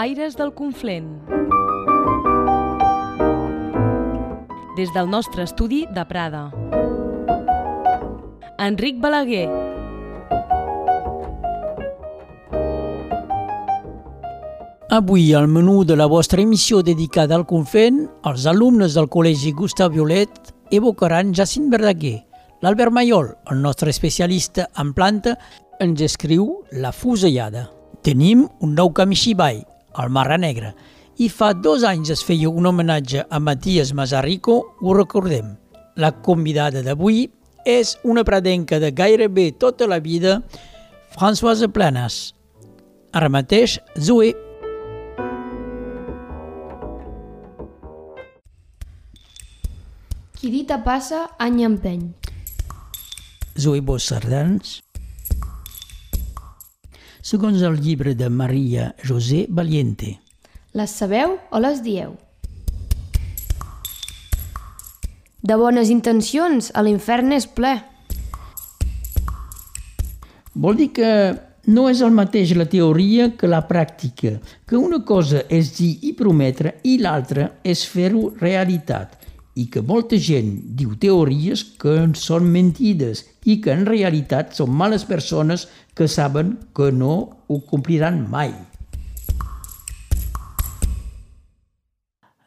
Aires del Conflent. Des del nostre estudi de Prada. Enric Balaguer. Avui, al menú de la vostra emissió dedicada al Conflent, els alumnes del Col·legi Gustav Violet evocaran Jacint Verdaguer. L'Albert Mayol, el nostre especialista en planta, ens escriu La fusellada. Tenim un nou camixibai, el Marra Negra, i fa dos anys es feia un homenatge a Matías Mazarrico, ho recordem. La convidada d'avui és una pradenca de gairebé tota la vida, Françoise Planas. Ara mateix, Zoe Qui dita passa, any empeny. Zoe Bossardans. Segons el llibre de Maria José Valiente. Les sabeu o les dieu? De bones intencions, a l'infern és ple. Vol dir que no és el mateix la teoria que la pràctica, que una cosa és dir i prometre i l'altra és fer-ho realitat i que molta gent diu teories que són mentides i que en realitat són males persones que saben que no ho compliran mai.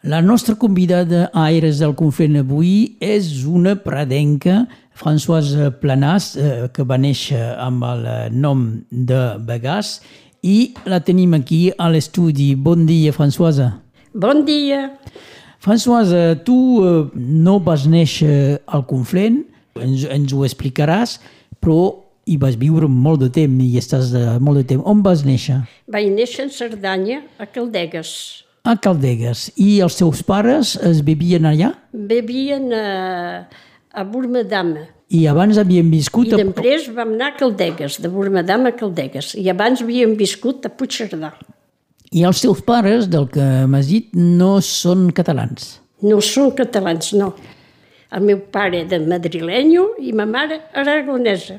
La nostra convidada a Aires del Conflent avui és una pradenca, Françoise Planàs, eh, que va néixer amb el nom de Begàs, i la tenim aquí a l'estudi. Bon dia, Françoise. Bon dia. Françoise, tu eh, no vas néixer al Conflent, ens, ens ho explicaràs, però hi vas viure molt de temps i estàs de molt de temps. On vas néixer? Vaig néixer en Cerdanya, a Caldegues. A Caldegues. I els teus pares es vivien allà? Vivien a, a Burmadama. I abans havien viscut... I després vam anar a Caldegues, de Burmadama a Caldegues. I abans havíem viscut a Puigcerdà. I els teus pares, del que m'has dit, no són catalans? No són catalans, no. El meu pare era madrilenyo i ma mare aragonesa.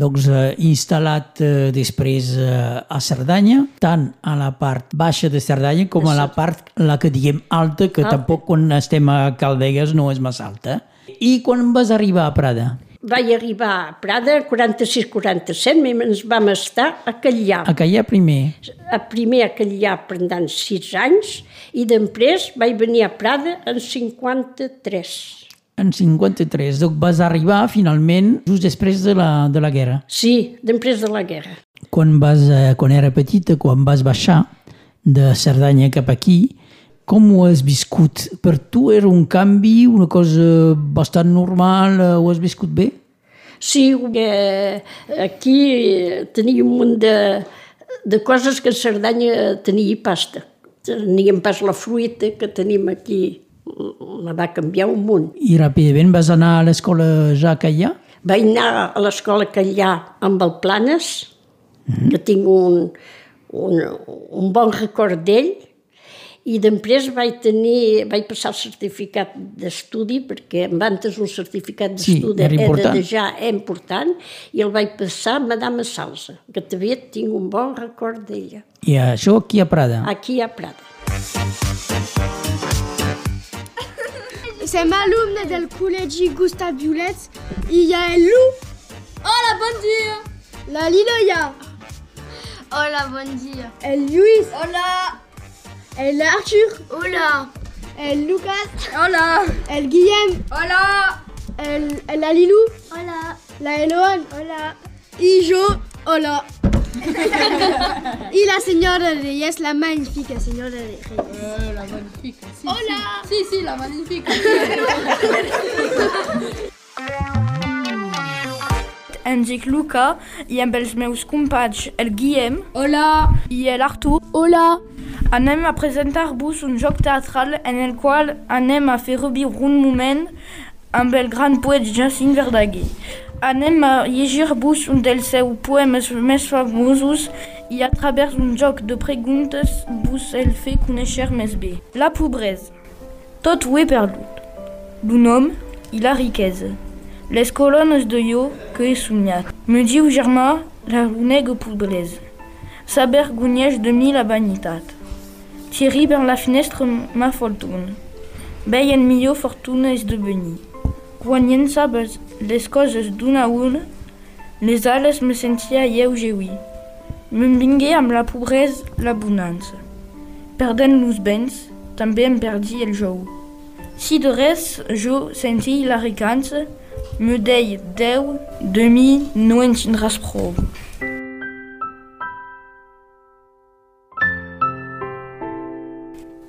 Doncs eh, instal·lat eh, després eh, a Cerdanya, tant a la part baixa de Cerdanya com a la part, la que diem alta, que Alta. tampoc quan estem a Caldegues no és massa alta. I quan vas arribar a Prada? Vaig arribar a Prada 46-47, ens vam estar a Catllà. A Callà primer. A primer a Catllà pendant sis anys i després vaig venir a Prada en 53. En 53. Donc vas arribar finalment just després de la, de la guerra. Sí, després de la guerra. Quan, vas, eh, quan era petita, quan vas baixar de Cerdanya cap aquí, com ho has viscut? Per tu era un canvi, una cosa bastant normal, eh, ho has viscut bé? Sí, eh, aquí tenia un munt de, de coses que a Cerdanya tenia pasta. Teníem pas la fruita que tenim aquí. La va canviar un munt. I ràpidament vas anar a l'escola ja a Callà? Vaig anar a l'escola Catllà amb el Planes, que tinc un, un, un bon record d'ell, i després vaig tenir, vaig passar el certificat d'estudi, perquè abans un certificat Sí, d'estudi era important. de ja important, i el vaig passar a Madame Salsa, que també tinc un bon record d'ella, I això aquí a Prada. aquí a Prada. Som alumne del col·legi Gustav Violet i hi ha el Lu, Hola, bon dia! la Liloya, Hola, bon dia! el Lluís, Hola! El Arthur, Hola! el Lucas, Hola! el Guillem, Hola! el, el la Lilou, Hola! la Eloane, Hola! i jo, hola. I la senyora Reyes, la magnífica senyora Reyes. la magnifique! Sí, Hola! Sí, sí, la magnifique! Dic Luca i amb els meus companys el Guillem Hola! i l'Artur Hola. anem a presentar-vos un joc teatral en el qual anem a fer reviure un moment amb el gran poet Jacint Verdaguer. Anem a llegir-vos un dels seus poemes més famosos i a través d'un joc de preguntes vos el fer conèixer més bé. La pobresa. Tot ho he perdut. Un home i la riquesa. Les colonnes de jo que he somiat. Me diu germà la unega pobresa. S'avergonyeix de mi la vanitat. Thierry per la finestra ma fortuna. Veien millor fortuna esdevenir. Quan llençaves les coses d'una les ales me sentia lleugeuir. Me'n vingué amb la pobresa la bonança. Perdent los béns, també em perdi el jou. Si de res jo senti la ricança, me dei Déu, de mi no en tindràs prou.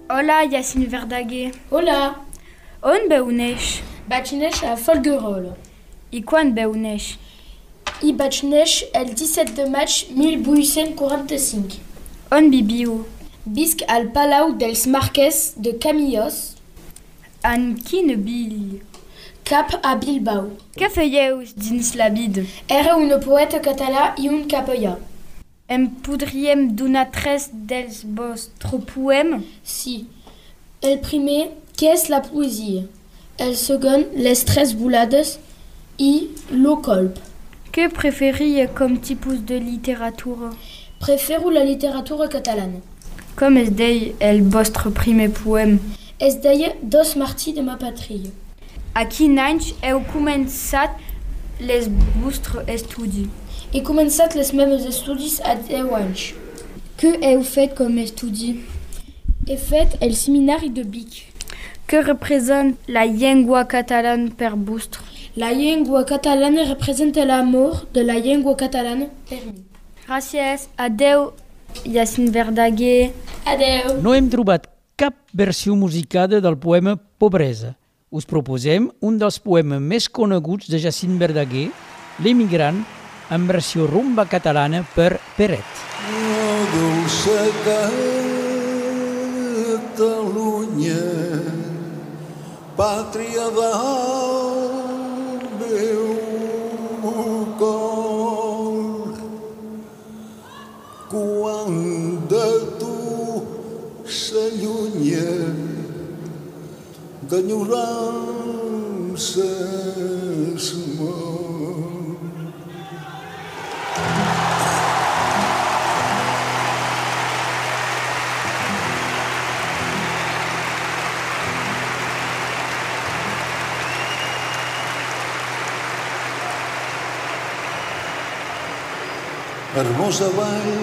Hola, Yacine Verdaguer. Hola, On veu neix? vaig néixer a Folguerolles. I quan veu neix? I vaig néixer el 17 de maig 1845. On viviu? Visc al Palau dels Marquès de Camillos, En quina vil? Cap a Bilbao. Què fèieu dins la vida? Era un poeta català i un capellà. Em podríem donar tres dels vostres poemes? Si. El primer, què és la poesia? El segon, les tres volades i lo colp. Què preferiu com tipus de literatura? Prefero la literatura catalana. Com es deia el vostre primer poema? Es deia Dos Martí de ma patria. A quin any heu començat les vostres estudis? He començat les meus estudis a 10 anys. Què heu fet com estudi? He fet el seminari de Vic. Què representa la llengua catalana per vostre? La llengua catalana representa l'amor de la llengua catalana per mi. Gràcies. Adeu, Yacine Verdaguer. Adeu! No hem trobat cap versió musicada del poema Pobresa. Us proposem un dels poemes més coneguts de Jacint Verdaguer, L'emigrant, en versió rumba catalana per Peret. dolça Catalunya, pàtria del d'enyorances mor. hermosa vall,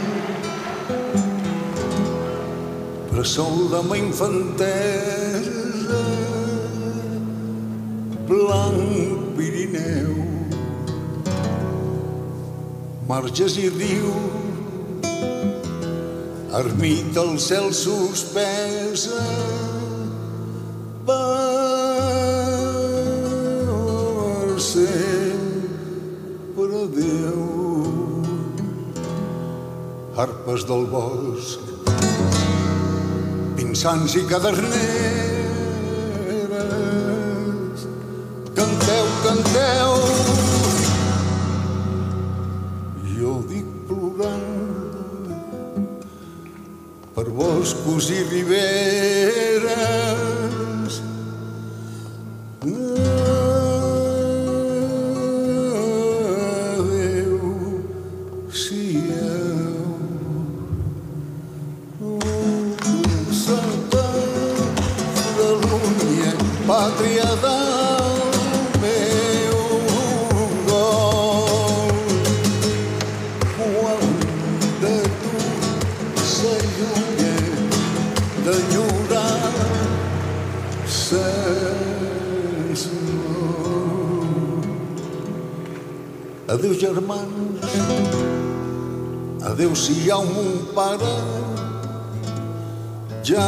bressol de ma infantesa, blanc Pirineu, marges i riu, ermita el cel suspesa, per sempre Déu harpes del bosc, pinsans i caderneres. Si hi ha un pare, ja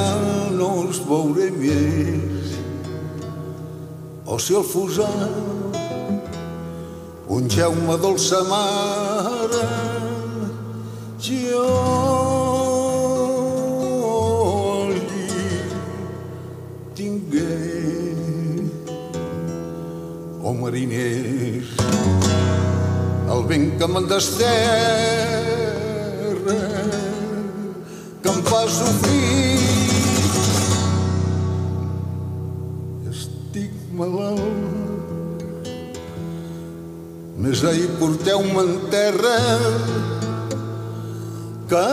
no els veuré més. O si el fusar, un Jaume dolça mare, jo tingué. O mariners, el vent que me'n desterra, fa sofrir. Estic malalt, més ahir porteu-me en terra que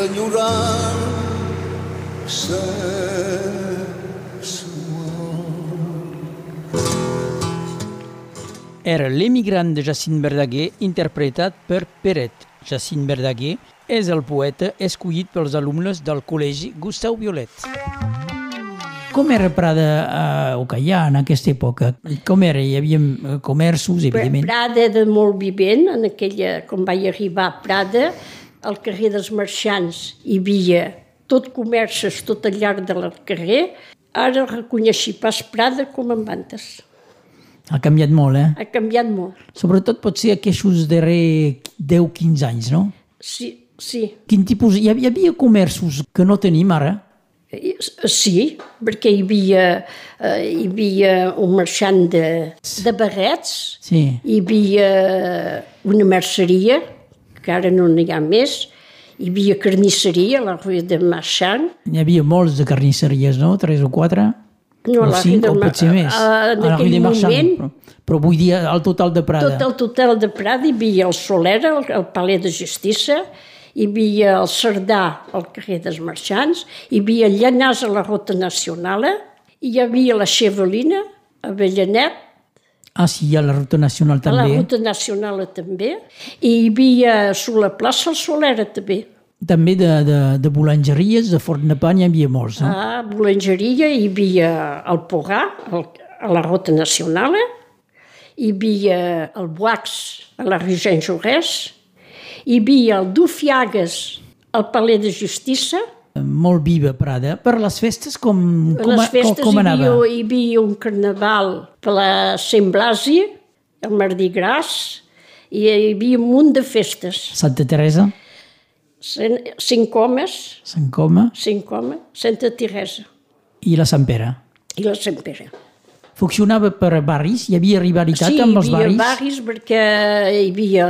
d'enyorar-se Era l'emigrant de Jacint Verdaguer interpretat per Peret. Jacint Verdaguer és el poeta escollit pels alumnes del Col·legi Gustau Violet. Com era Prada a Ocallà en aquesta època? Com era? Hi havia eh, comerços, evidentment. Prada de molt vivent, en aquella, quan vaig arribar a Prada, al carrer dels Marxants hi havia tot comerços tot al llarg del carrer. Ara reconeixi pas Prada com en bandes. Ha canviat molt, eh? Ha canviat molt. Sobretot pot ser aquests darrers 10-15 anys, no? Sí, sí. Quin tipus... Hi havia, hi havia comerços que no tenim ara? Sí, perquè hi havia, eh, hi havia un marxant de, de barrets, Sí. hi havia una merceria, que ara no n'hi ha més, hi havia carnisseria, a la Rue de Marchand, Hi havia molts de carnisseries, no? Tres o quatre? No, o la cinc, o potser més. a- en A la Rue aquell de Marchand, moment- Però, però vull dir el total de Prada. tot el total de Prada, hi havia el Solera, el, el Paler de Justícia, hi havia el Cerdà al carrer dels Marxants, hi havia Llanàs a la Rota Nacional, hi havia la Chevelina, a Avellanet, Ah, sí, hi ha la ruta nacional a la també. Ruta Nacional també, i hi havia a la plaça el Solera també. També de, de, de boulangeries, de forn de pa, n'hi havia molts, no? A Boulangeria hi havia el Pogà, el, a la Rota Nacional, hi havia el Boax a la rue Jean Jaurès, hi havia el Dufiagues al Paler de Justícia, Molt viva Prada. Per les festes com, com, les festes com, com hi, anava? havia, hi havia un carnaval per la Sant Blasi, el Mardi Gras, i hi havia un munt de festes. Santa Teresa, Cent- Cinc homes, Sant Coma cinc homes, Santa Teresa i la Sant Pere. i la Sant Pere. Funcionava per barris? Hi havia rivalitat sí, amb els hi havia barris? barris perquè hi havia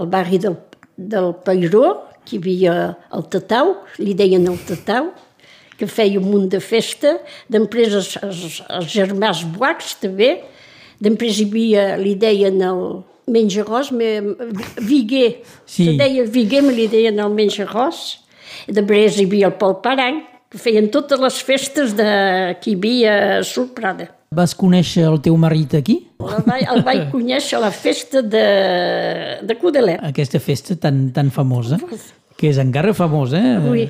el barri del, del Pairó, que hi havia el Tatau, li deien el Tatau, que feia un munt de festa, després els, els, els germans Boacs també, després hi havia, li deien el menjarròs, me- Viguer, Sí. se deia Viguer, me li deien el menjarròs, i després hi havia el Pol Parany, que feien totes les festes de, que hi havia a Surprada. Vas conèixer el teu marit aquí? El vaig, el vaig conèixer a la festa de, de Codelet. Aquesta festa tan, tan famosa, que és encara famosa, eh? Ui.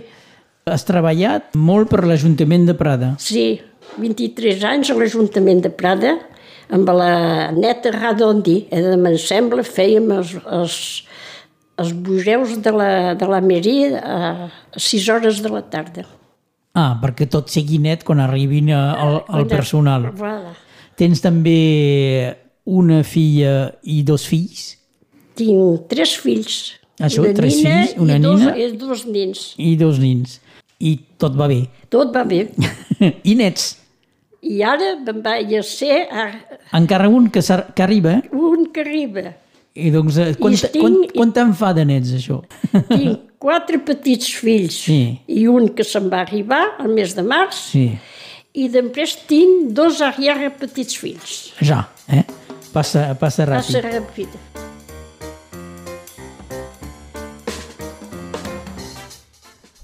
Has treballat molt per l'Ajuntament de Prada. Sí, 23 anys a l'Ajuntament de Prada, amb la neta Radondi, eh, em sembla, fèiem els, els, els bugeus de la, de la Meri a, a 6 hores de la tarda. Ah, perquè tot sigui net quan arribin al, al personal. Tens també una filla i dos fills Tinc tres fills. Això, una tres nina fills, una i dos, nina. I dos nins. i dos nins. I tot va bé. Tot va bé. I nets. I ara me'n vaig a ser a Encara un que, que arriba. eh? un que arriba. I doncs, eh, quant, estic- quant, quant te'n fa de nets, això? Tinc quatre petits fills Sí. i un que se'n va arribar al mes de març Sí, i després tinc dos arrière petits fills. ja, eh? Passa, passa Passa ràpid. ràpid.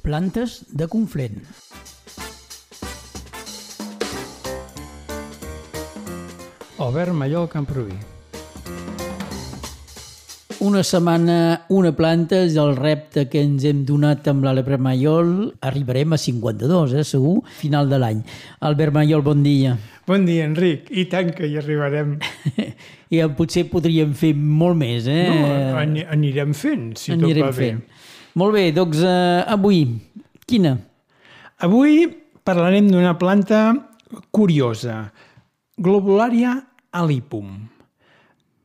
Plantes de Conflent. Albert Mallol Camproví. Una setmana, una planta és el repte que ens hem donat amb l'Albert Maiol. Arribarem a 52, eh, segur, final de l'any. Albert Maiol, bon dia. Bon dia, Enric. I tant que hi arribarem. I eh, potser podríem fer molt més, eh? No, ani- anirem fent, si Anirem tot va bé. fent. Molt bé, doncs eh, avui, quina? Avui parlarem d'una planta curiosa, Globularia alipum.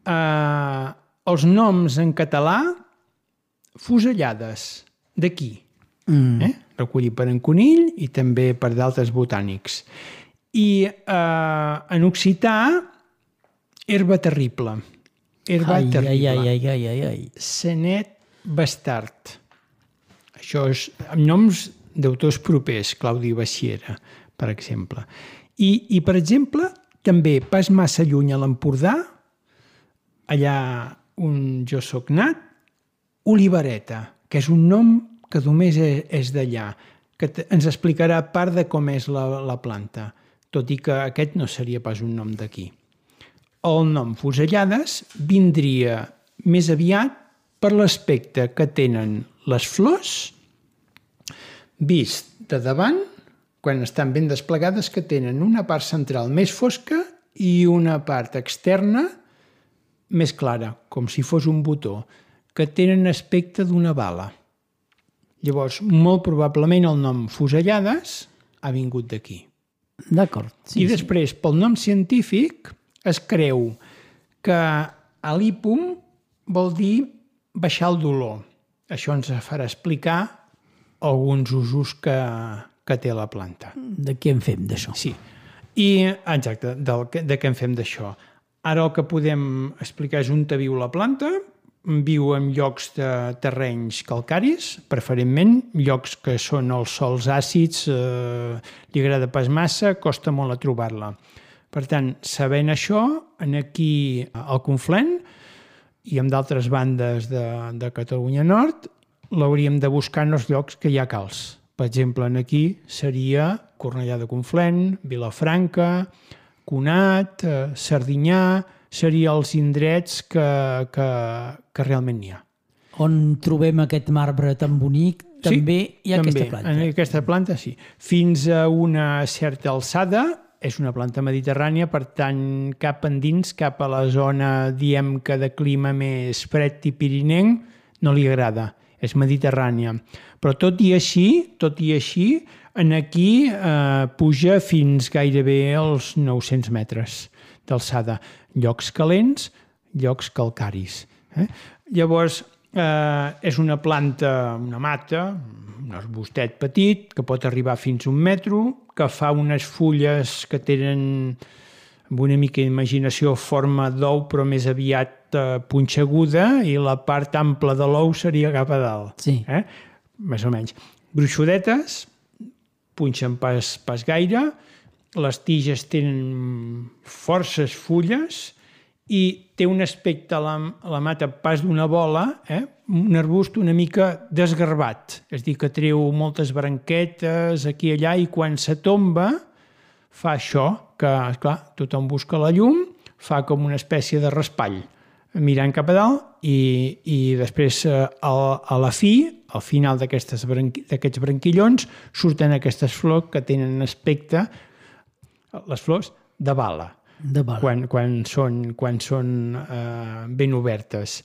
Uh, els noms en català, fusellades, d'aquí. Mm. Eh? Recollit per en Conill i també per d'altres botànics. I uh, en occità, herba terrible. Herba Ai, terrible. ai, ai, ai, ai, ai. Senet Bastard. Això és amb noms d'autors propers, Claudi Baixera, per exemple. I, I, per exemple, també pas massa lluny a l'Empordà, allà un Jo soc nat, Olivereta, que és un nom que només és, és d'allà, que ens explicarà part de com és la, la planta, tot i que aquest no seria pas un nom d'aquí. El nom fusellades vindria més aviat per l'aspecte que tenen les flors vist de davant, quan estan ben desplegades, que tenen una part central més fosca i una part externa més clara, com si fos un botó, que tenen aspecte d'una bala. Llavors, molt probablement el nom fusellades ha vingut d'aquí. D'acord. Sí, I després, sí. pel nom científic, es creu que alípum vol dir baixar el dolor. Això ens farà explicar alguns usos que, que té la planta. De què en fem d'això? Sí. I, exacte, del, de què en fem d'això. Ara el que podem explicar és on viu la planta, viu en llocs de terrenys calcaris, preferentment, llocs que són els sols àcids, eh, li agrada pas massa, costa molt a trobar-la. Per tant, sabent això, en aquí al Conflent i en d'altres bandes de, de Catalunya Nord, l'hauríem de buscar en els llocs que hi ha calç. Per exemple, en aquí seria Cornellà de Conflent, Vilafranca, Conat, eh, Sardinyà, seria els indrets que, que, que realment n'hi ha. On trobem aquest marbre tan bonic, també sí, hi ha també, aquesta planta. En aquesta planta, sí. Fins a una certa alçada, és una planta mediterrània, per tant, cap endins, cap a la zona, diem que de clima més fred i pirinenc, no li agrada, és mediterrània. Però tot i així, tot i així, en aquí eh, puja fins gairebé als 900 metres d'alçada llocs calents, llocs calcaris. Eh? Llavors, eh, és una planta, una mata, un arbustet petit, que pot arribar fins a un metro, que fa unes fulles que tenen amb una mica d'imaginació forma d'ou, però més aviat eh, punxeguda, i la part ampla de l'ou seria cap a dalt. Sí. Eh? Més o menys. Gruixudetes, punxen pas, pas gaire, les tiges tenen forces fulles i té un aspecte a la, a la mata pas d'una bola, eh? un arbust una mica desgarbat, és dir, que treu moltes branquetes aquí i allà i quan se tomba fa això, que, clar, tothom busca la llum, fa com una espècie de raspall mirant cap a dalt i, i després a, a la fi, al final d'aquests branqui, branquillons, surten aquestes flors que tenen aspecte les flors de bala, de bala. Quan, quan són, quan són eh, ben obertes.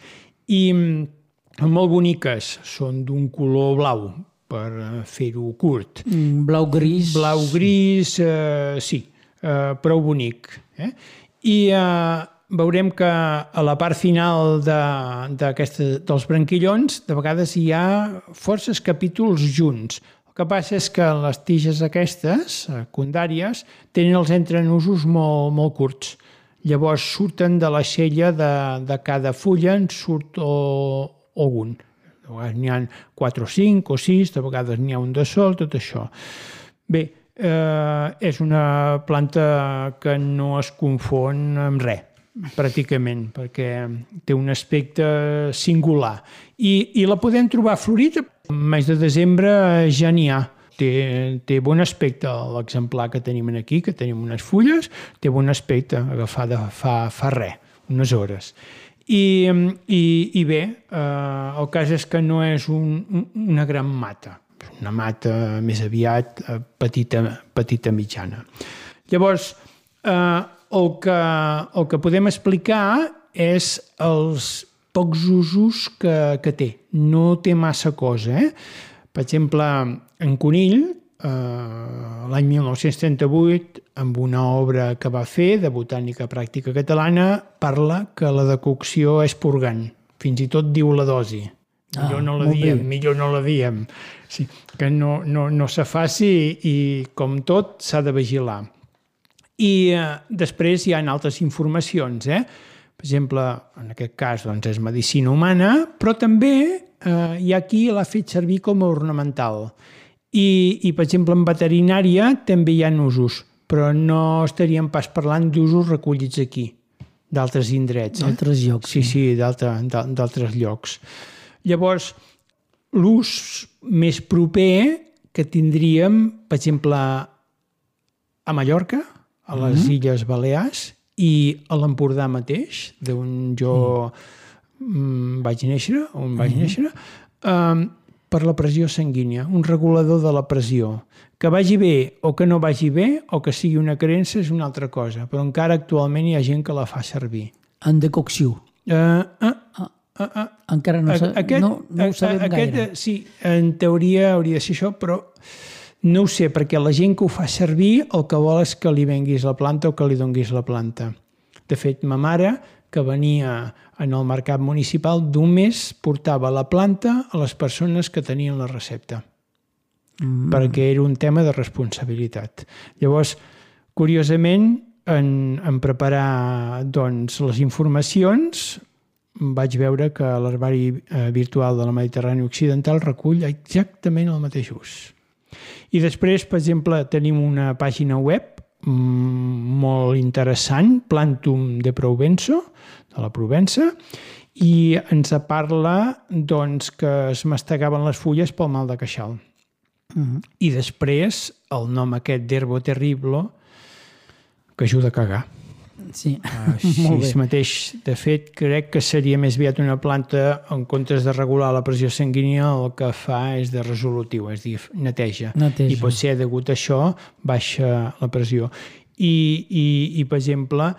I mm, molt boniques, són d'un color blau, per eh, fer-ho curt. Mm, blau-gris. Blau-gris, eh, sí, eh, prou bonic. Eh? I eh, veurem que a la part final de, de dels branquillons de vegades hi ha forces capítols junts. El que passa és que les tiges aquestes, secundàries, tenen els entrenusos molt, molt curts. Llavors surten de la xella de, de cada fulla, en surt o, algun. De vegades n'hi ha 4 o 5 o 6, de vegades n'hi ha un de sol, tot això. Bé, eh, és una planta que no es confon amb res pràcticament, perquè té un aspecte singular. I, i la podem trobar florida. Al mes de desembre ja n'hi ha. Té, té bon aspecte l'exemplar que tenim aquí, que tenim unes fulles, té bon aspecte, agafada fa, fa res, unes hores. I, i, i bé, eh, el cas és que no és un, una gran mata, una mata més aviat eh, petita, petita mitjana. Llavors, eh, el que, el que podem explicar és els pocs usos que, que té. No té massa cosa. Eh? Per exemple, en Conill, eh, l'any 1938, amb una obra que va fer de botànica pràctica catalana, parla que la decocció és purgant. Fins i tot diu la dosi. Millor ah, no la diem, bé. millor no la diem. Sí, que no, no, no se faci i, com tot, s'ha de vigilar. I eh, després hi ha altres informacions, eh? Per exemple, en aquest cas doncs, és medicina humana, però també eh, hi ha qui l'ha fet servir com a ornamental. I, I, per exemple, en veterinària també hi ha usos, però no estaríem pas parlant d'usos recollits aquí, d'altres indrets. Eh? D'altres llocs. Sí, sí, d'altres llocs. Llavors, l'ús més proper que tindríem, per exemple, a Mallorca, a les mm -hmm. Illes Balears i a l'Empordà mateix, d'on jo mm. vaig néixer, on vaig mm -hmm. néixer, um, per la pressió sanguínia, un regulador de la pressió. Que vagi bé o que no vagi bé, o que sigui una creença, és una altra cosa, però encara actualment hi ha gent que la fa servir. En decocció. Uh, uh, ah. Uh, uh, Encara no, aquest, no, no ho sabem aquest, gaire. Sí, en teoria hauria de ser això, però no ho sé, perquè la gent que ho fa servir el que vol és que li venguis la planta o que li donguis la planta. De fet, ma mare, que venia en el mercat municipal, d'un mes portava la planta a les persones que tenien la recepta. Mm. Perquè era un tema de responsabilitat. Llavors, curiosament, en, en preparar doncs, les informacions, vaig veure que l'herbari eh, virtual de la Mediterrània Occidental recull exactament el mateix ús. I després, per exemple, tenim una pàgina web mm, molt interessant, Plantum de Provenço, de la Provença, i ens parla doncs, que es mastegaven les fulles pel mal de queixal. Uh -huh. I després el nom aquest d'herbo terrible que ajuda a cagar. Sí, Així mateix, de fet, crec que seria més aviat una planta, en comptes de regular la pressió sanguínia, el que fa és de resolutiu, és dir, neteja. neteja. I pot ser degut a això baixa la pressió. I, i, i per exemple,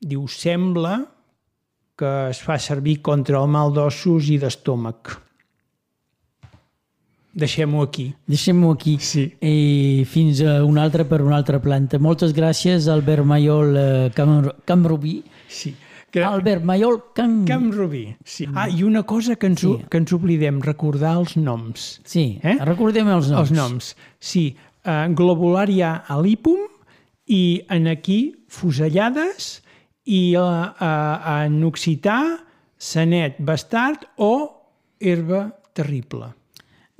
diu, sembla que es fa servir contra el mal d'ossos i d'estómac. Deixem-ho aquí. Deixem-ho aquí. Sí. I fins a una altra per una altra planta. Moltes gràcies, Albert Mayol eh, Cam, Camrubí. Sí. Que... Albert Mayol Cam... Camrubí. Sí. Ah, i una cosa que ens, sí. que ens oblidem, recordar els noms. Sí, eh? recordem els noms. Els noms. Sí, uh, globularia alipum i en aquí fusellades i uh, uh, en occità sanet bastard o herba terrible.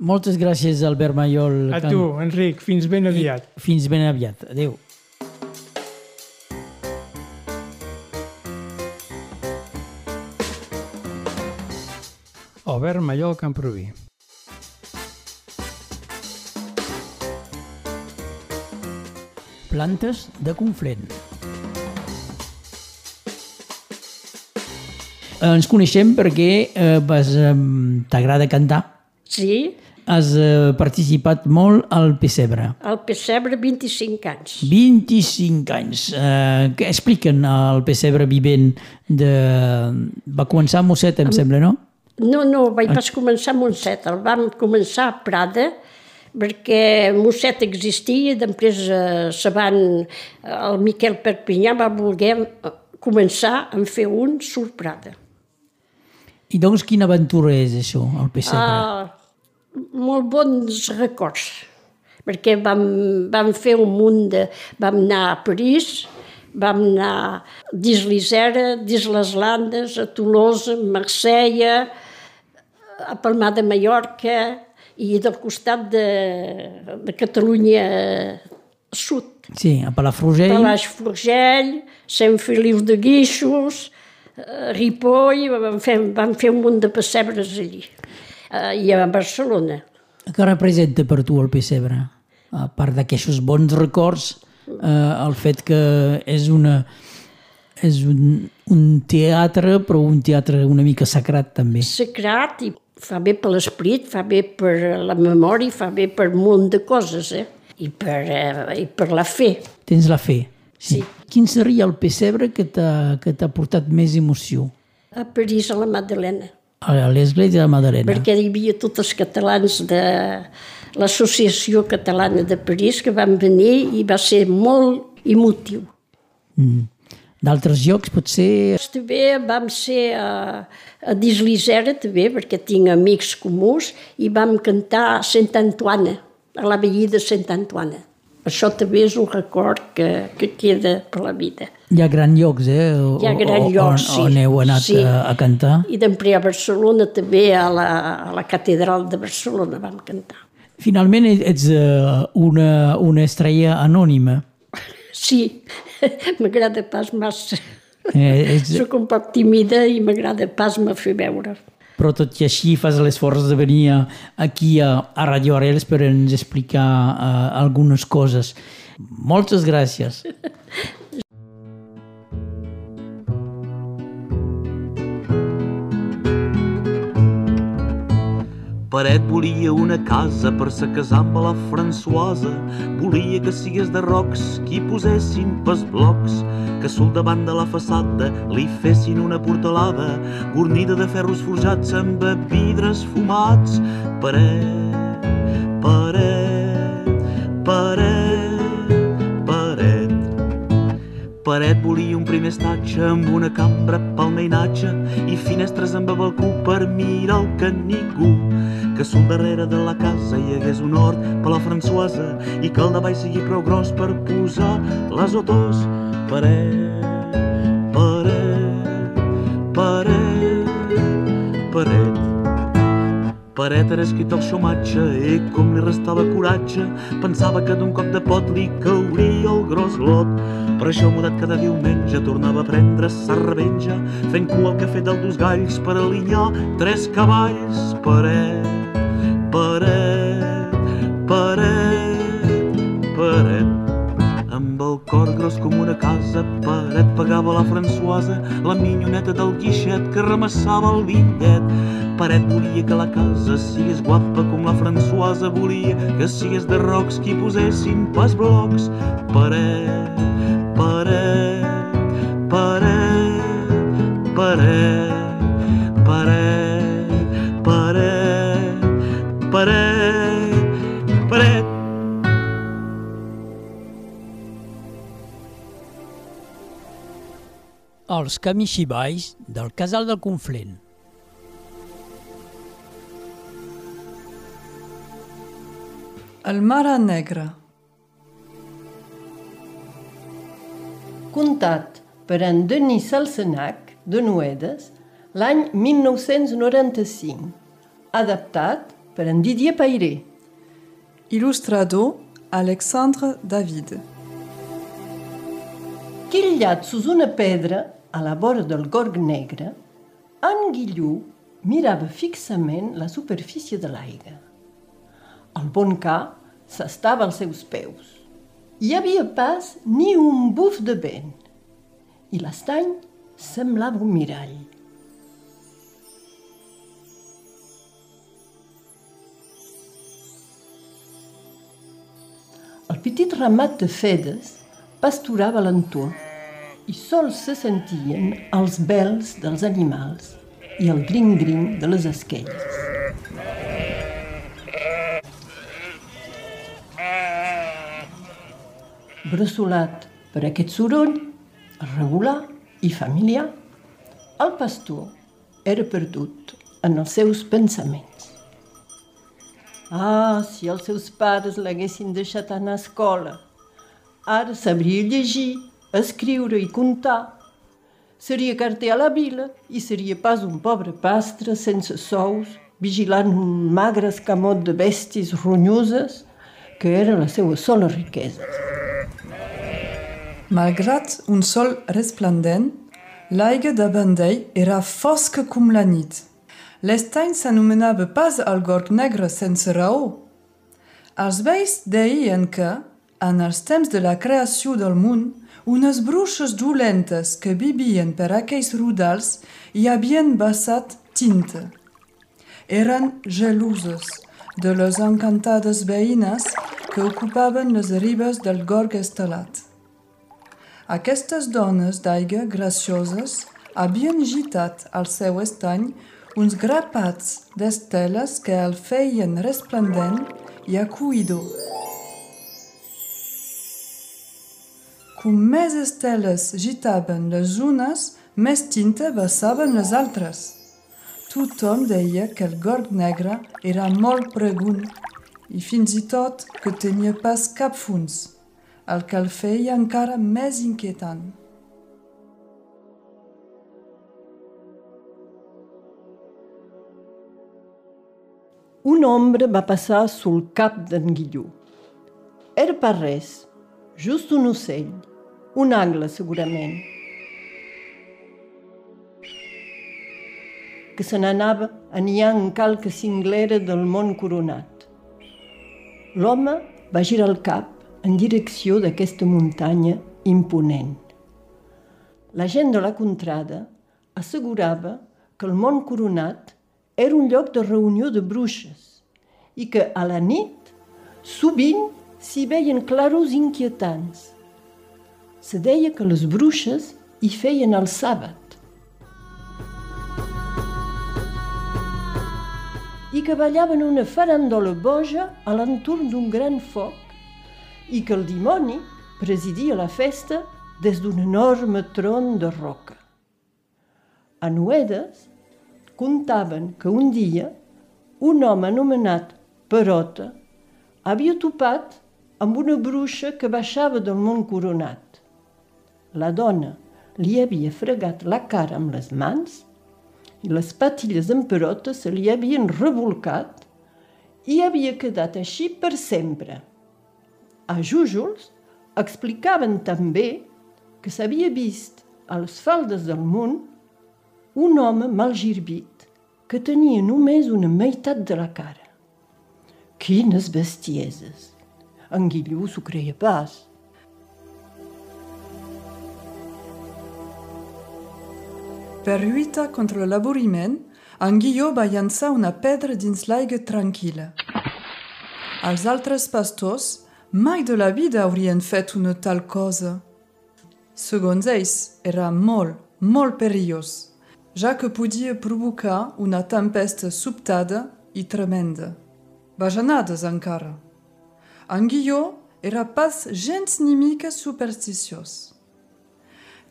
Moltes gràcies, Albert Mayol. A tu, Enric. Fins ben aviat. I fins ben aviat. Adéu. Albert Mayol Camproví. Plantes de Conflent. Ens coneixem perquè eh, eh, t'agrada cantar. Sí has eh, participat molt al Pessebre. Al Pessebre 25 anys. 25 anys. Eh, què expliquen al Pessebre vivent de... Va començar a Mosset, em sembla, no? No, no, vaig pas començar a Mosset. El vam començar a Prada, perquè Mosset existia, després eh, se van, el Miquel Perpinyà va voler eh, començar a fer un sur Prada. I doncs quina aventura és això, el Pessebre? Ah, molt bons records, perquè vam, vam fer un munt de... Vam anar a París, vam anar dins l'Isera, dins les Landes, a Tolosa, a Marsella, a Palmar de Mallorca i del costat de, de Catalunya sud. Sí, a Palafrugell. Palafrugell, Sant Feliu de Guixos, Ripoll, vam fer, vam fer un munt de pessebres allí eh, i a Barcelona. Què representa per tu el Pessebre? A part d'aquests bons records, eh, el fet que és una és un, un teatre, però un teatre una mica sacrat també. Sacrat i fa bé per l'esperit, fa bé per la memòria, fa bé per un munt de coses, eh? I per, eh, i per la fe. Tens la fe. Sí. sí. Quin seria el pessebre que t'ha portat més emoció? A París, a la Madalena a l'església de Madalena. Perquè hi havia tots els catalans de l'Associació Catalana de París que van venir i va ser molt emotiu. Mm. D'altres llocs, potser... També vam ser a, a Dislisera, també, perquè tinc amics comuns, i vam cantar a Sant Antoine, a la veïda de Sant Antoine. Això també és un record que, que queda per la vida. Hi ha grans llocs, eh? O, Hi ha grans llocs, on, sí. On heu anat sí. a, a cantar. I després a Barcelona també, a la, a la catedral de Barcelona vam cantar. Finalment ets uh, una, una estrella anònima. Sí, m'agrada pas massa. Eh, ets... Soc un poc tímida i m'agrada pas me fer veure. Però tot i així fas l'esforç de venir aquí a, a Radio Arels per ens explicar uh, algunes coses. Moltes gràcies. Paret volia una casa per se casar amb la Françoise. Volia que sigués de rocs, qui posessin pas blocs, que sul davant de la façada li fessin una portalada, gornida de ferros forjats amb vidres fumats. Paret, Paret volia un primer estatge amb una cambra pel mainatge i finestres amb balcó per mirar el canigú que sul darrere de la casa hi hagués un hort per la Françoise i que el davall sigui prou gros per posar les. Paret, paret, paret, paret. Paret era escrit el xomatge i com li restava coratge pensava que d'un cop de pot li cauria el gros lot. Per això mudat cada diumenge tornava a prendre sa revenja fent cua al cafè del dos galls per alinear tres cavalls. Paret, paret, la Françoise, la minyoneta del guixet que remassava el bitllet. Paret volia que la casa sigués guapa com la Françoise volia que sigués de rocs qui posessin pas blocs. Paret, paret, paret, paret, Els camixibais del Casal del Conflent. El Mare Negre. Contat per en Denis Salsenac de Noedes l'any 1995. Adaptat per en Didier Pairé. Il·lustrador Alexandre David. Quillat sus una pedra a la vora del gorg negre, en Guillú mirava fixament la superfície de l'aigua. El bon ca s'estava als seus peus. Hi havia pas ni un buf de vent i l'estany semblava un mirall. El petit ramat de fedes pasturava l'entorn i sols se sentien els bels dels animals i el gring-gring de les esquelles. Bressolat per aquest soroll, regular i familiar, el pastor era perdut en els seus pensaments. Ah, si els seus pares l'haguessin deixat anar a escola, ara sabria llegir, escriure i comptar. Seria carter a la vila i seria pas un pobre pastre sense sous, vigilant un magre escamot de bèsties ronyoses que era la seva sola riquesa. Malgrat un sol resplendent, l'aigua davant d'ell era fosca com la nit. L'estany s'anomenava pas el gorg negre sense raó. Els veïs deien que, en els temps de la creació del món, unes bruixes dolentes que vivien per aquells rudals hi havien vessat tinta. Eren geloses de les encantades veïnes que ocupaven les ribes del gorg estelat. Aquestes dones d'aigua gracioses havien gitat al seu estany uns grapats d'esteles que el feien resplendent i acuïdor. Com més esteles gitaven les unes, més tinta vessaven les altres. Tothom deia que el gorg negre era molt pregun i fins i tot que tenia pas cap fons, el que el feia encara més inquietant. una ombra va passar sul cap d'en Guillú. Era pas res, just un ocell, un angle segurament, que se n'anava aniant en calca cinglera del món coronat. L'home va girar el cap en direcció d'aquesta muntanya imponent. La gent de la contrada assegurava que el món coronat era un lloc de reunió de bruixes i que a la nit sovint s'hi veien claros inquietants. Se deia que les bruixes hi feien el sàbat. I que ballaven una farandola boja a l'entorn d'un gran foc i que el dimoni presidia la festa des d'un enorme tron de roca. A Noedes contaven que un dia un home anomenat Perota havia topat amb una bruixa que baixava del món coronat. La dona li havia fregat la cara amb les mans i les patilles en Perota se li havien revolcat i havia quedat així per sempre. A Jújols explicaven també que s'havia vist a les faldes del món un home mal girbit que tenia només una meitat de la cara. Quines bestieses! En Guillú s'ho creia pas. Per lluitar contra l'avorriment, en Guilló va llançar una pedra dins l'aigua tranquil·la. Els altres pastors mai de la vida haurien fet una tal cosa. Segons ells, era molt, molt perillós, ja que podia provocar una tempesta sobtada i tremenda. Bajanades encara. En Guilló era pas gens ni mica supersticiós.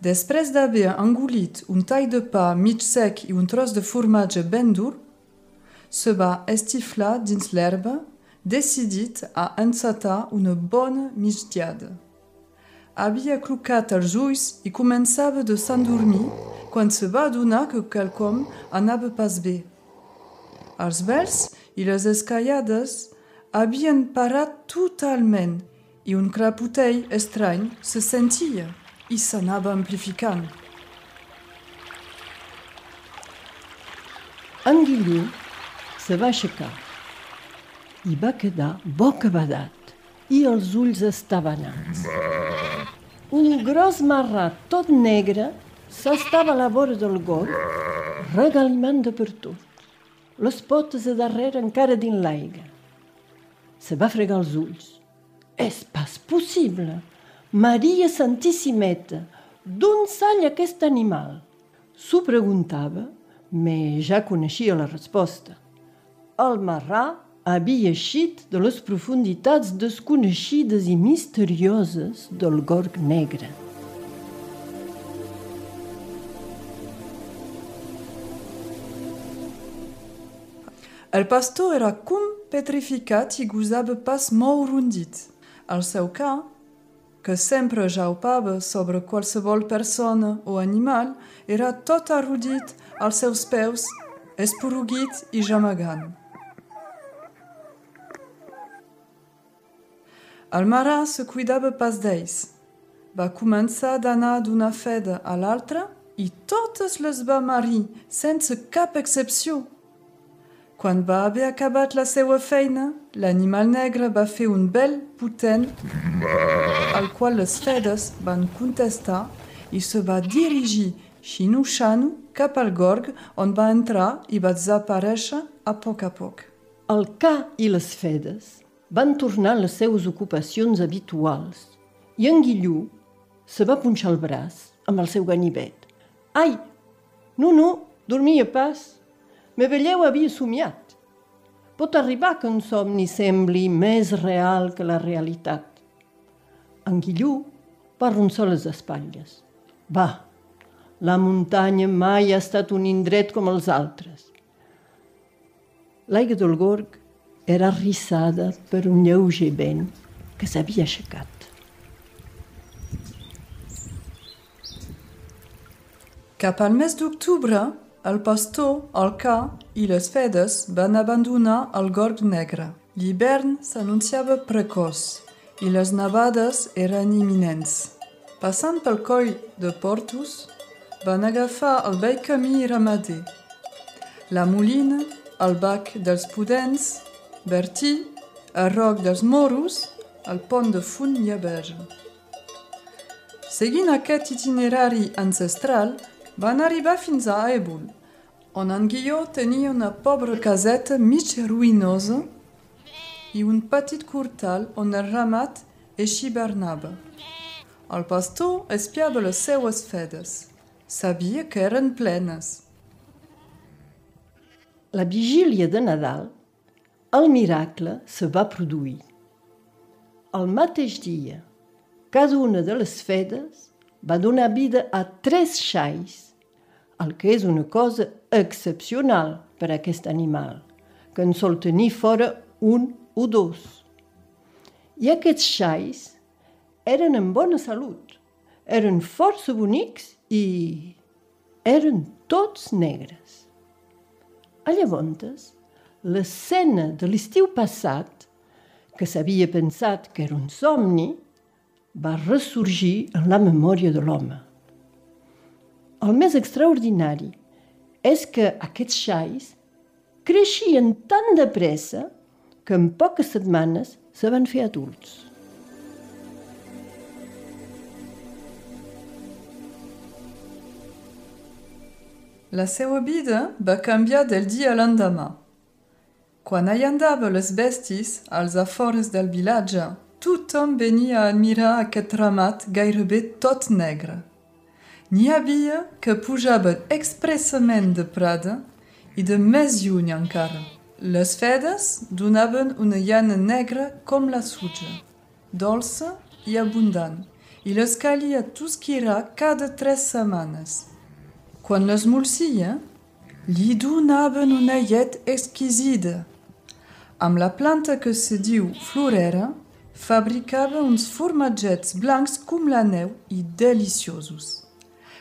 Després d'haver engolit un tall de pa mig sec i un tros de formatge ben dur, se va estiflar dins l'herba, decidit a encetar una bona migdiada. Havia clucat els ulls i començava de s'endormir quan se va adonar que quelcom anava pas bé. Els i les escaiades havien parat totalment i un craputell estrany se sentia i s'anava amplificant. En Guillú se va aixecar i va quedar bocabadat i els ulls estabanats. Un gros marrà tot negre s'estava a la vora del gorg, regalimant de per tot. Les potes a darrere encara dins l'aigua. Se va fregar els ulls. És pas possible! Maria Santissimeta, d'on sall aquest animal? S'ho preguntava, me ja coneixia la resposta. El marrà havia eixit de les profunditats desconeixides i misterioses del gorg negre. El pastor era com petrificat i gosava pas molt rondit. El seu cap, que sempre jaupava sobre qualsevol persona o animal, era tot arrudit als seus peus, esporuguit i jamagant. El marà se cuidava pas d'ells. Va començar d'anar d'una feda a l'altra i totes les va marir, sense cap excepció. Quan va haver acabat la seva feina, l'animal negre va fer un bel potent al qual les fedes van contestar i se va dirigir xinuixant cap al gorg on va entrar i va desaparèixer a poc a poc. El ca i les fedes van tornar a les seues ocupacions habituals i en Guillú se va punxar el braç amb el seu ganivet. Ai, no, no, dormia pas. Me veieu havia somiat. Pot arribar que un somni sembli més real que la realitat. En Guillú va arronsar les espatlles. Va, la muntanya mai ha estat un indret com els altres. L'aigua del gorg era arrissada per un lleuger vent que s'havia aixecat. Cap al mes d'octubre, el pastor, el ca i les fedes van abandonar el gorg negre. L'hivern s'anunciava precoç i les nevades eren imminents. Passant pel coll de Portus, van agafar el vell camí ramader. La Molina, el bac dels Pudents, Bertí, el roc dels Moros, el pont de Font Lleberge. Seguint aquest itinerari ancestral, van arribar fins a Aebul, on en Guilló tenia una pobra caseta mig ruïnosa i un petit curtal on el ramat eixibernava. El pastor espiava les seues fedes. Sabia que eren plenes. La vigília de Nadal, el miracle se va produir. El mateix dia, cada una de les fedes va donar vida a tres xais, el que és una cosa excepcional per a aquest animal, que en sol tenir fora un o dos. I aquests xais eren en bona salut, eren força bonics i eren tots negres. A llavors, l'escena de l'estiu passat, que s'havia pensat que era un somni, va ressorgir en la memòria de l'home. El més extraordinari és que aquests xais creixien tan de pressa que en poques setmanes se van fer adults. La seva vida va canviar del dia a l'endemà. Quan hi andava les bestis als afores del vilatge, tothom venia a admirar aquest ramat gairebé tot negre. N'hi havia que pujaven expressament de Prada i de més lluny encara. Les fedes donaven una llana negra com la suja, dolça i abundant, i les calia tosquirar cada tres setmanes. Quan l'esmolsia, li donaven una llet exquisida. Amb la planta que se diu florera, fabricava uns formatgets blancs com la neu i deliciosos.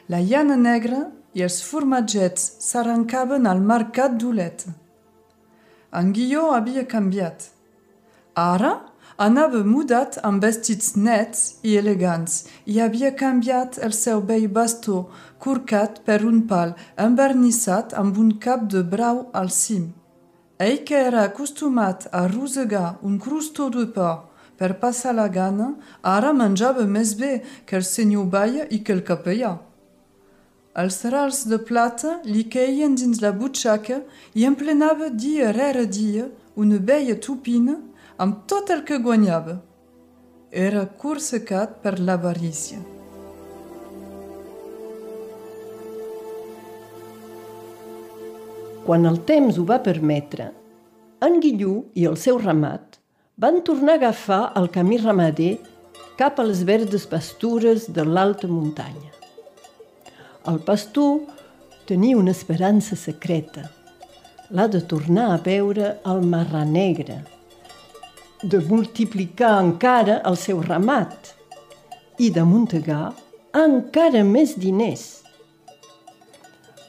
La llana negra i els formatgets s'arrencaven al mercat d'Olet. En Guilló havia canviat. Ara anava mudat amb vestits nets i elegants i havia canviat el seu vell bastó corcat per un pal envernissat amb un cap de brau al cim. Ell que era acostumat a rosegar un crustó de pa per passar la gana, ara menjava més bé que el senyor Baia i que el capellà. Els rals de plata li queien dins la butxaca i emplenava dia rere dia una vella tupina amb tot el que guanyava. Era corsecat per l'avarícia. Quan el temps ho va permetre, en Guillú i el seu ramat van tornar a agafar el camí ramader cap a les verdes pastures de l'alta muntanya. El pastor tenia una esperança secreta, la de tornar a veure el marrà negre, de multiplicar encara el seu ramat i de muntegar encara més diners.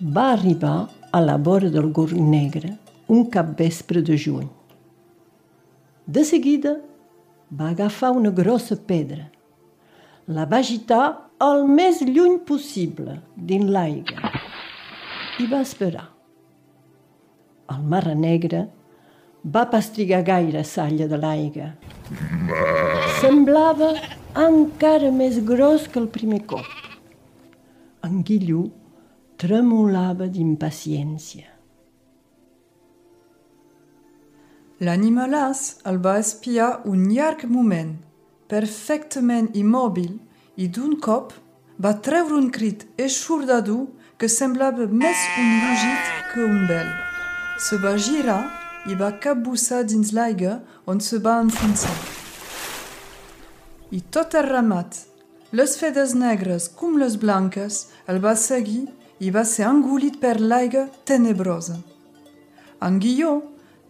Va arribar a la vora del Gorg Negre un capvespre de juny. De seguida va agafar una grossa pedra, la va agitar el més lluny possible dins l'aigua i va esperar. El mar negre va pastrigar gaire salla de l'aigua. Semblava encara més gros que el primer cop. En Guillú tremolava d'impaciència. L'animalàs el va espiar un llarg moment, perfectament immòbil, i d'un cop va treure un crit eixordador que semblava més un rugit que un bel. Se va girar i va capbussar dins l'aigua on se va enfonsar. I tot el ramat, les fedes negres com les blanques, el va seguir i va ser engolit per l'aigua tenebrosa. En Guilló,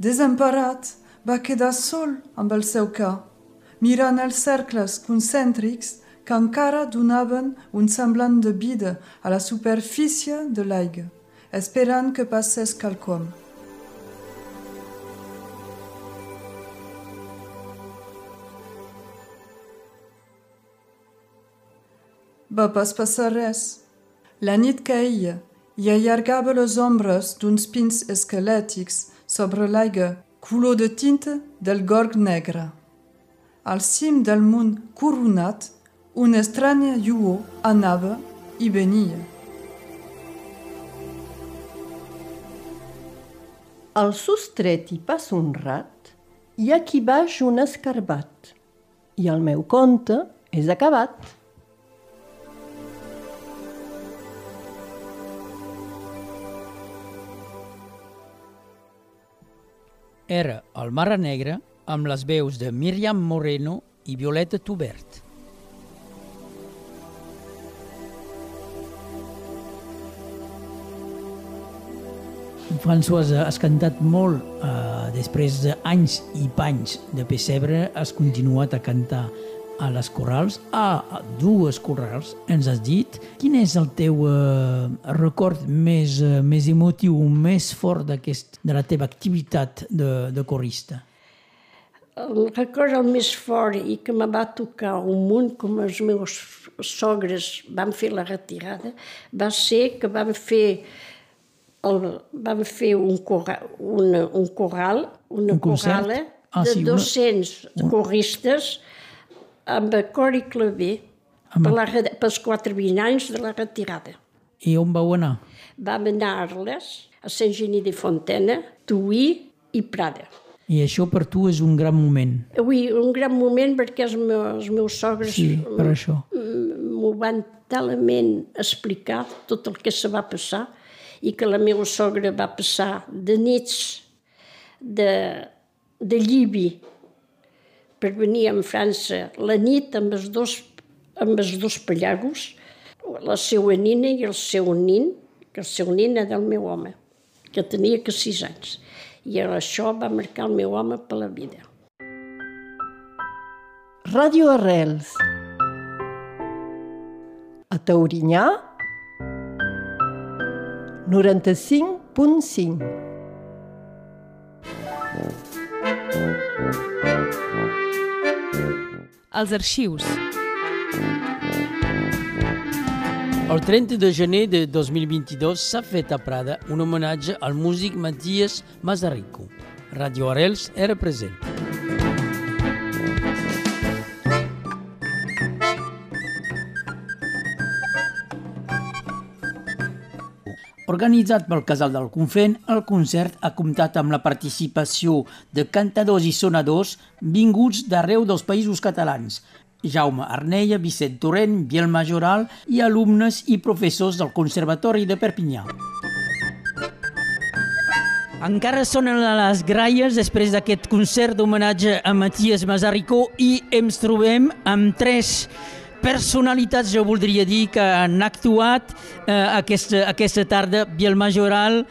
desemparat, va quedar sol amb el seu ca, mirant els cercles concèntrics que encara donaven un semblant de vida a la superfície de l'aigua, esperant que passés quelcom. Va pas passar res. La nit caïa i allargava les ombres d'uns pins esquelètics sobre l'aigua color de tinta del gorg negre. Al cim del munt coronat, una estranya lluor anava i venia. Al sostret hi passa un rat i aquí baix un escarbat. I el meu conte és acabat. Era el Mare Negra amb les veus de Míriam Moreno i Violeta Tubert. François, has cantat molt. Uh, després d'anys i panys de pessebre, has continuat a cantar a les corrals, a dues corrals, ens has dit. Quin és el teu uh, record més, uh, més emotiu, més fort de la teva activitat de, de corrista? El record el més fort i que me va tocar un munt com els meus sogres van fer la retirada va ser que vam fer el, vam fer un, corral, una, un corral, una un corrala ah, de sí, 200 una... corristes amb cor i claver amb... per la, pels quatre anys de la retirada. I on vau anar? Vam anar a Arles, a Sant Geni de Fontena, Tuí i Prada. I això per tu és un gran moment. Oui, un gran moment perquè els meus, els meus sogres sí, per això. m'ho van talament explicar tot el que se va passar i que la meva sogra va passar de nits de, de llibi per venir a França la nit amb els dos, amb els dos pallagos, la seva nina i el seu nin, que el seu nin era del meu home, que tenia que sis anys. I això va marcar el meu home per la vida. Ràdio Arrels. A Taurinyà, 95.5. Els arxius. El 30 de gener de 2022 s'ha fet a Prada un homenatge al músic Matías Mazarico. Radio Arels era present. Organitzat pel Casal del Confent, el concert ha comptat amb la participació de cantadors i sonadors vinguts d'arreu dels països catalans, Jaume Arneia, Vicent Torrent, Biel Majoral i alumnes i professors del Conservatori de Perpinyà. Encara sonen les gralles després d'aquest concert d'homenatge a Matías Mazaricó i ens trobem amb tres personalitats, jo voldria dir, que han actuat eh, aquesta, aquesta tarda, Biel Majoral,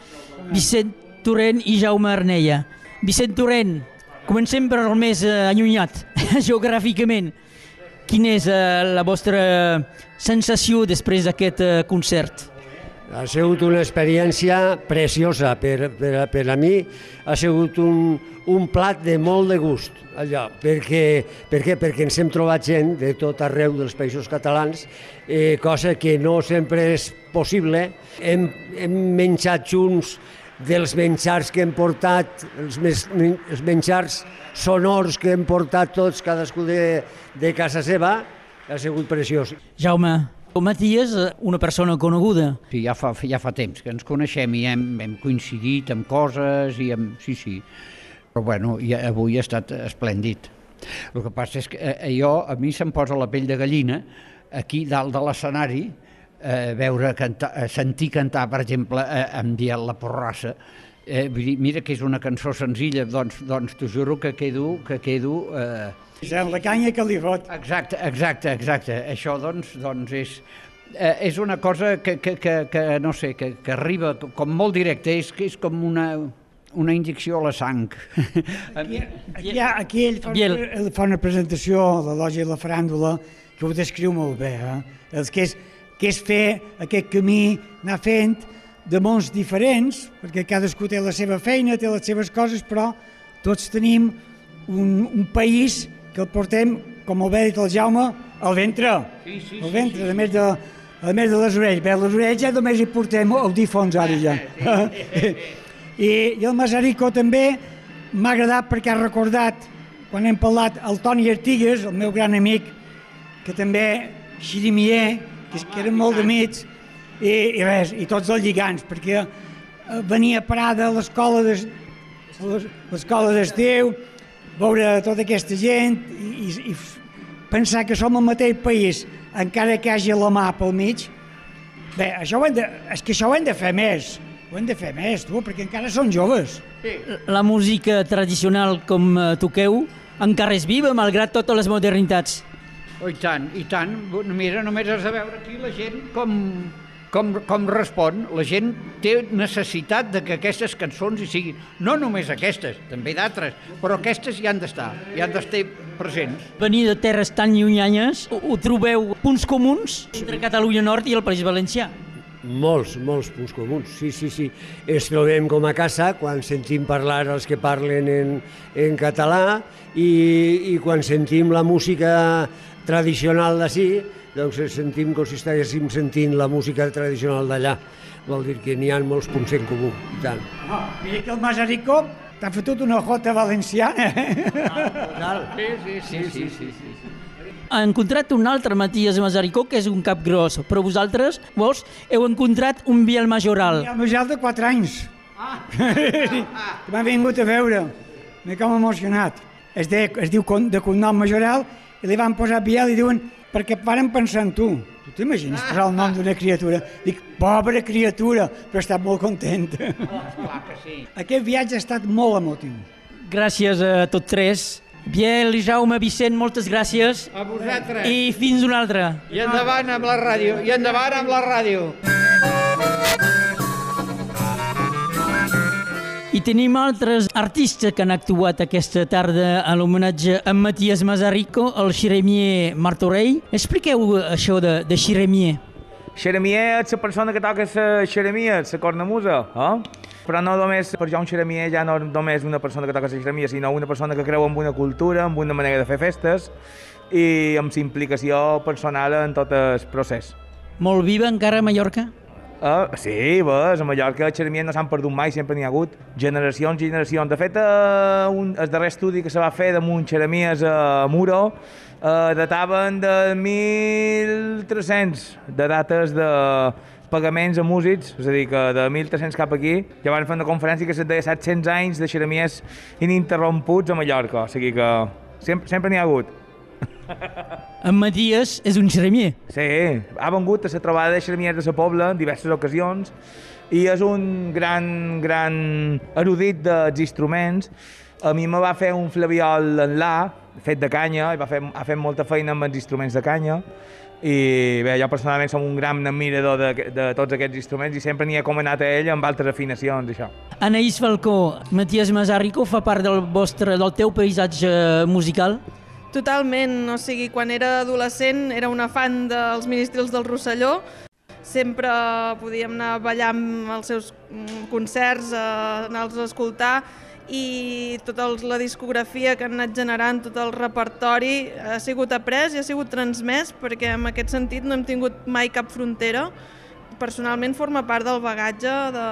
Vicent Torrent i Jaume Arneia. Vicent Torrent, comencem per el més eh, allunyat, geogràficament. Quina és eh, la vostra sensació després d'aquest eh, concert? Ha sigut una experiència preciosa. Per, per, per a mi ha sigut un, un plat de molt de gust allò, perquè, perquè, perquè ens hem trobat gent de tot arreu dels països catalans, eh, cosa que no sempre és possible. Hem, hem menjat junts dels menjars que hem portat, els, mes, els menjars sonors que hem portat tots, cadascú de, de casa seva, ha sigut preciós. Jaume, Matías, una persona coneguda. Sí, ja fa, ja fa temps que ens coneixem i hem, hem coincidit amb coses i amb... Sí, sí. Però bueno, ja, avui ha estat esplèndid. El que passa és que eh, jo, a mi se'm posa la pell de gallina aquí dalt de l'escenari eh, veure cantar, eh, sentir cantar, per exemple, eh, amb Diel La Porrassa, eh, vull dir, mira que és una cançó senzilla, doncs, doncs t'ho juro que quedo... Que quedo eh, és la canya que li fot. Exacte, exacte, exacte. Això, doncs, doncs és, eh, és una cosa que, que, que, que no sé, que, que arriba com molt directe, és, que és com una, una injecció a la sang. Aquí, aquí, aquí ell, fa, ell fa una presentació de l'Oja i la Faràndula que ho descriu molt bé. Eh? El que, és, que és fer aquest camí, anar fent, de mons diferents, perquè cadascú té la seva feina, té les seves coses, però tots tenim un, un país que el portem, com el va dit el Jaume, al ventre. Sí, sí, al ventre, sí, sí. a més de, a més de les orelles. Bé, les orelles ja només hi portem audífons ara ja. I, I el Masarico també m'ha agradat perquè ha recordat, quan hem parlat, el Toni Artigues, el meu gran amic, que també xirimier, que, que eren molt d'amics, i, i res, i tots els lligants, perquè eh, venia a parar de, l'escola d'estiu, veure tota aquesta gent i, i, i pensar que som el mateix país, encara que hagi la mà pel mig, bé, això ho hem de, és que això ho hem de fer més, ho hem de fer més, tu, perquè encara són joves. La música tradicional com eh, toqueu encara és viva, malgrat totes les modernitats. Oh, i tant, i tant. Mira, només has de veure aquí la gent com, com, com respon. La gent té necessitat de que aquestes cançons hi siguin. No només aquestes, també d'altres, però aquestes hi han d'estar, hi han d'estar presents. Venir de terres tan llunyanyes, ho, ho trobeu punts comuns entre Catalunya Nord i el País Valencià? Molts, molts punts comuns, sí, sí, sí. Es trobem com a casa quan sentim parlar els que parlen en, en català i, i quan sentim la música tradicional d'ací, doncs sentim com si estiguéssim sentint la música tradicional d'allà. Vol dir que n'hi ha molts punts en comú, i tant. Oh, mira que el Masarico t'ha fotut una jota valenciana. Ah, sí, sí, sí, sí, sí, sí. Ha encontrat un altre Matías Masaricó, que és un cap gros, però vosaltres, vos, heu encontrat un Biel Majoral. El Majal de 4 anys. Ah. que m'ha vingut a veure. M'he com emocionat. Es, de, es diu con- de cognom Majoral i li van posar Biel i diuen perquè varen pensar en tu. Tu t'imagines posar el nom d'una criatura? Dic, pobra criatura, però està molt content. Clar que sí. Aquest viatge ha estat molt emotiu. Gràcies a tots tres. Biel i Jaume, Vicent, moltes gràcies. A vosaltres. I fins una altra. I endavant amb la ràdio, i endavant amb la ràdio. I tenim altres artistes que han actuat aquesta tarda a l'homenatge a Matías Mazarico, el xeremier Martorell. Expliqueu això de, de xeremier. Xeremier és la persona que toca la xeremia, la cornamusa, eh? Però no només, per jo un xeremier ja no només una persona que toca la xeremia, sinó una persona que creu en una cultura, en una manera de fer festes i amb la implicació personal en tot el procés. Molt viva encara a Mallorca? Uh, sí, ves, a Mallorca els xeremiers no s'han perdut mai, sempre n'hi ha hagut generacions i generacions. De fet, uh, un, el darrer estudi que se va fer damunt xeremies a Muro uh, dataven de 1.300 de dates de pagaments a músics, és a dir, que de 1.300 cap aquí, ja van fer una conferència que se deia 700 anys de xeremies ininterromputs a Mallorca, o sigui que sempre, sempre n'hi ha hagut. En Matías és un xeremier. Sí, ha vengut a la trobada de xeremiers de la Pobla en diverses ocasions i és un gran, gran erudit dels instruments. A mi me va fer un flabiol en la, fet de canya, i va fer, ha fet molta feina amb els instruments de canya, i bé, jo personalment som un gran admirador de, de tots aquests instruments i sempre n'hi he comanat a ell amb altres afinacions, això. Anaïs Falcó, Matías Mazarico fa part del vostre, del teu paisatge musical? Totalment, o sigui, quan era adolescent era una fan dels ministrils del Rosselló, sempre podíem anar a ballar amb els seus mm, concerts, anar-los a escoltar i tota la discografia que han anat generant, tot el repertori ha sigut après i ha sigut transmès perquè en aquest sentit no hem tingut mai cap frontera. Personalment forma part del bagatge de,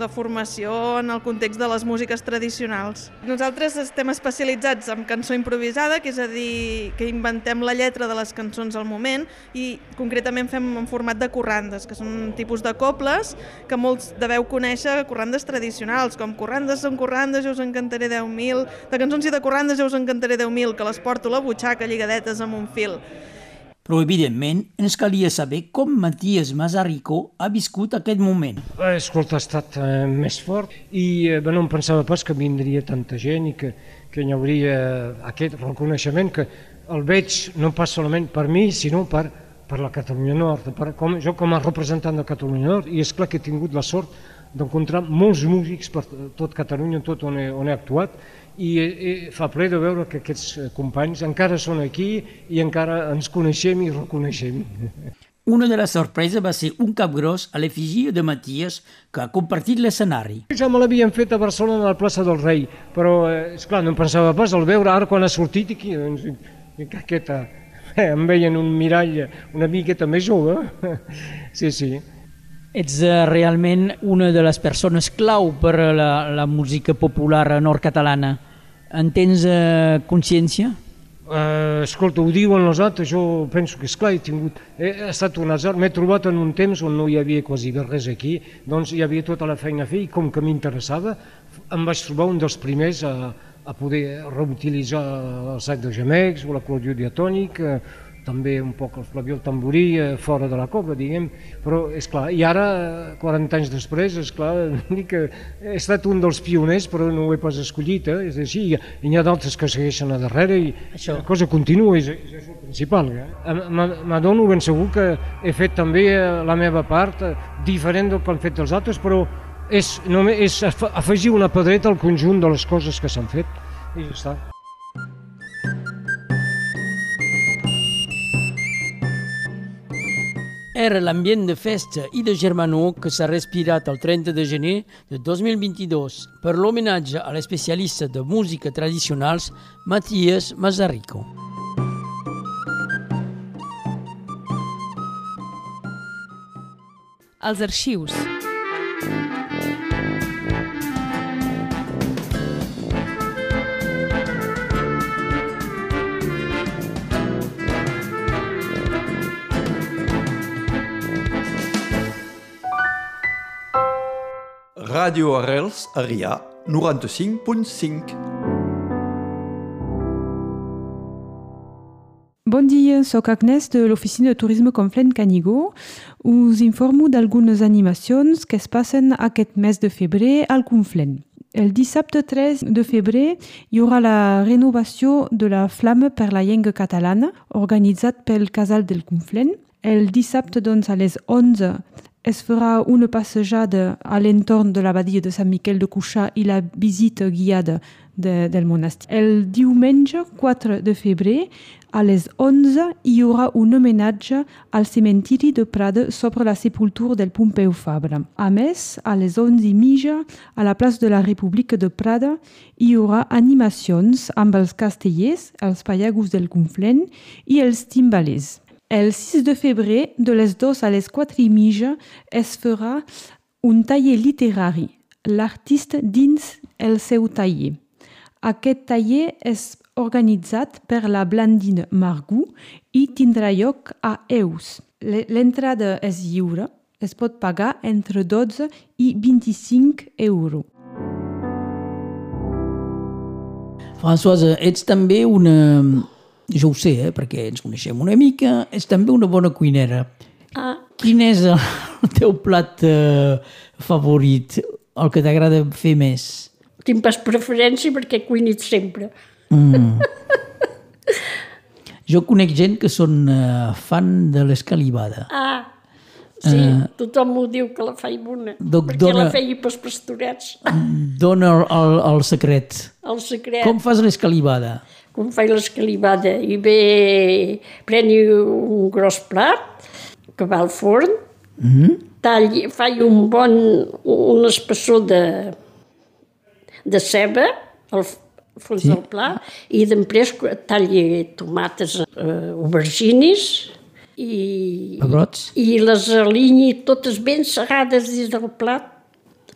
de formació en el context de les músiques tradicionals. Nosaltres estem especialitzats en cançó improvisada, que és a dir, que inventem la lletra de les cançons al moment i concretament fem en format de corrandes, que són un tipus de cobles que molts deveu conèixer corrandes tradicionals, com corrandes són corrandes, jo us encantaré 10.000, de cançons i de corrandes jo us encantaré 10.000, que les porto a la butxaca lligadetes amb un fil. Però, evidentment, ens calia saber com Matías Mazarico ha viscut aquest moment. Escolta, ha estat eh, més fort i eh, no em pensava pas que vindria tanta gent i que, que hi hauria aquest reconeixement que el veig no pas solament per mi, sinó per, per la Catalunya Nord, per, com, jo com a representant de Catalunya Nord, i és clar que he tingut la sort d'encontrar molts músics per tot Catalunya, tot on he, on he actuat, i, i fa ple de veure que aquests eh, companys encara són aquí i encara ens coneixem i reconeixem. Una de les sorpreses va ser un cap gros a l'efigie de Matías que ha compartit l'escenari. Ja me l'havien fet a Barcelona a la plaça del Rei, però, eh, esclar, no em pensava pas al veure ara quan ha sortit aquí, doncs, aquesta, eh, em veien un mirall una miqueta més jove. Sí, sí. Ets uh, realment una de les persones clau per la, la música popular nord-catalana. En tens uh, consciència? Uh, escolta, ho diuen els altres, jo penso que, esclar, he tingut... He, he estat un azar, m'he trobat en un temps on no hi havia quasi res aquí, doncs hi havia tota la feina a fer i com que m'interessava, em vaig trobar un dels primers a, a poder reutilitzar el sac de gemecs o la clorur diatònic, eh, també un poc el flaviol tamborí eh, fora de la copa, diguem, però és clar, i ara, 40 anys després, és clar, que he estat un dels pioners, però no ho he pas escollit, eh? és així, i n'hi ha d'altres que segueixen a darrere i això. la cosa continua, és, és el principal. Eh? M'adono ben segur que he fet també eh, la meva part, eh, diferent del que han fet els altres, però és, només, és afegir una pedreta al conjunt de les coses que s'han fet, i ja està. Era l'ambient de festa i de germanor que s'ha respirat el 30 de gener de 2022 per l'homenatge a l'especialista de música tradicionals Matías Mazarico. Els arxius. Radio Arrels, Arià, 95.5. Bon dia, sóc Agnès de l'Oficina de Turisme Conflent Canigó. Us informo d'algunes animacions que es passen aquest mes de febrer al Conflent. El dissabte 3 de febrer hi haurà la renovació de la Flamme per la llengua catalana, organitzat pel Casal del Conflent. El dissabte, doncs, a les 11 es farà una passejada a l'entorn de l'abadia de Sant Miquel de Cuixà i la visita guiada de, del monestir. El diumenge 4 de febrer, a les 11, hi haurà un homenatge al cementiri de Prada sobre la sepultura del Pompeu Fabra. A més, a les 11 i mitja, a la plaça de la República de Prada, hi haurà animacions amb els castellers, els pallagos del Conflent i els timbalers. El 6 de febrer, de les 2 a les 4 i mitja, es farà un taller literari, l'artista dins el seu taller. Aquest taller és organitzat per la Blandina Margú i tindrà lloc a Eus. L'entrada és lliure, es pot pagar entre 12 i 25 euros. Françoise, ets també una, jo ho sé, eh, perquè ens coneixem una mica, és també una bona cuinera. Ah. Quin és el teu plat eh, favorit, el que t'agrada fer més? Tinc pas preferència perquè he cuinit sempre. Mm. jo conec gent que són uh, fan de l'escalivada. Ah, sí, uh, tothom m'ho diu que la faig bona, Doc, perquè dona- la feia pels pastorets. Dona el, el, el secret. El secret. Com fas l'escalivada? Com faig l'escalivada i bé preni un gros plat que va al forn, Mm -hmm. talli, faig un bon, un espessor de, de ceba al fons Sí. del plat i després talli tomates, eh, auberginis i, Pebrots. i les alinyi totes ben segades dins del plat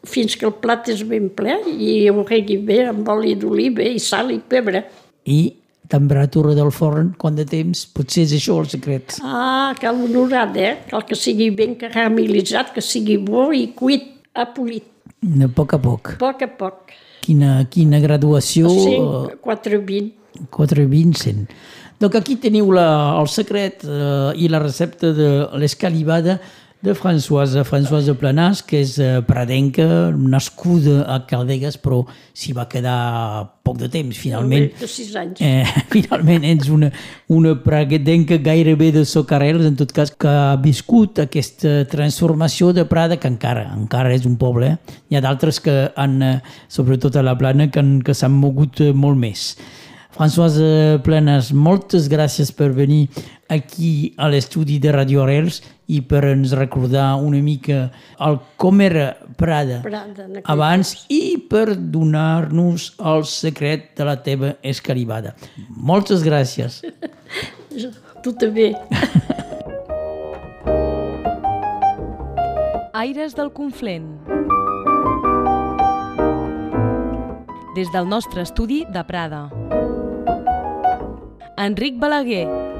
fins que el plat és ben ple i ho regui bé amb oli d'oliva i sal i pebre. I temperatura del forn, quant de temps? Potser és això el secret. Ah, cal honorat, eh? Cal que sigui ben caramelitzat, que sigui bo i cuit, apolit, De poc a poc. a poc a poc. Quina, quina graduació? 5, 4, 20. 4 20 100. Donc aquí teniu la, el secret eh, i la recepta de l'escalivada de Françoise, Françoise Planàs, que és eh, pradenca, nascuda a Caldegues, però s'hi va quedar poc de temps, finalment. De 6 anys. Eh, finalment ets una, una pradenca gairebé de Socarrels, en tot cas, que ha viscut aquesta transformació de Prada, que encara encara és un poble. Eh? Hi ha d'altres que han, eh, sobretot a la plana, que, han- que s'han mogut eh, molt més. Françoise Planes, moltes gràcies per venir aquí a l'estudi de Radio Arrels i per ens recordar una mica el com era Prada, Prada abans i per donar-nos el secret de la teva escaribada. Moltes gràcies. Tu també. Aires del Conflent. Des del nostre estudi de Prada. Enric Balaguer.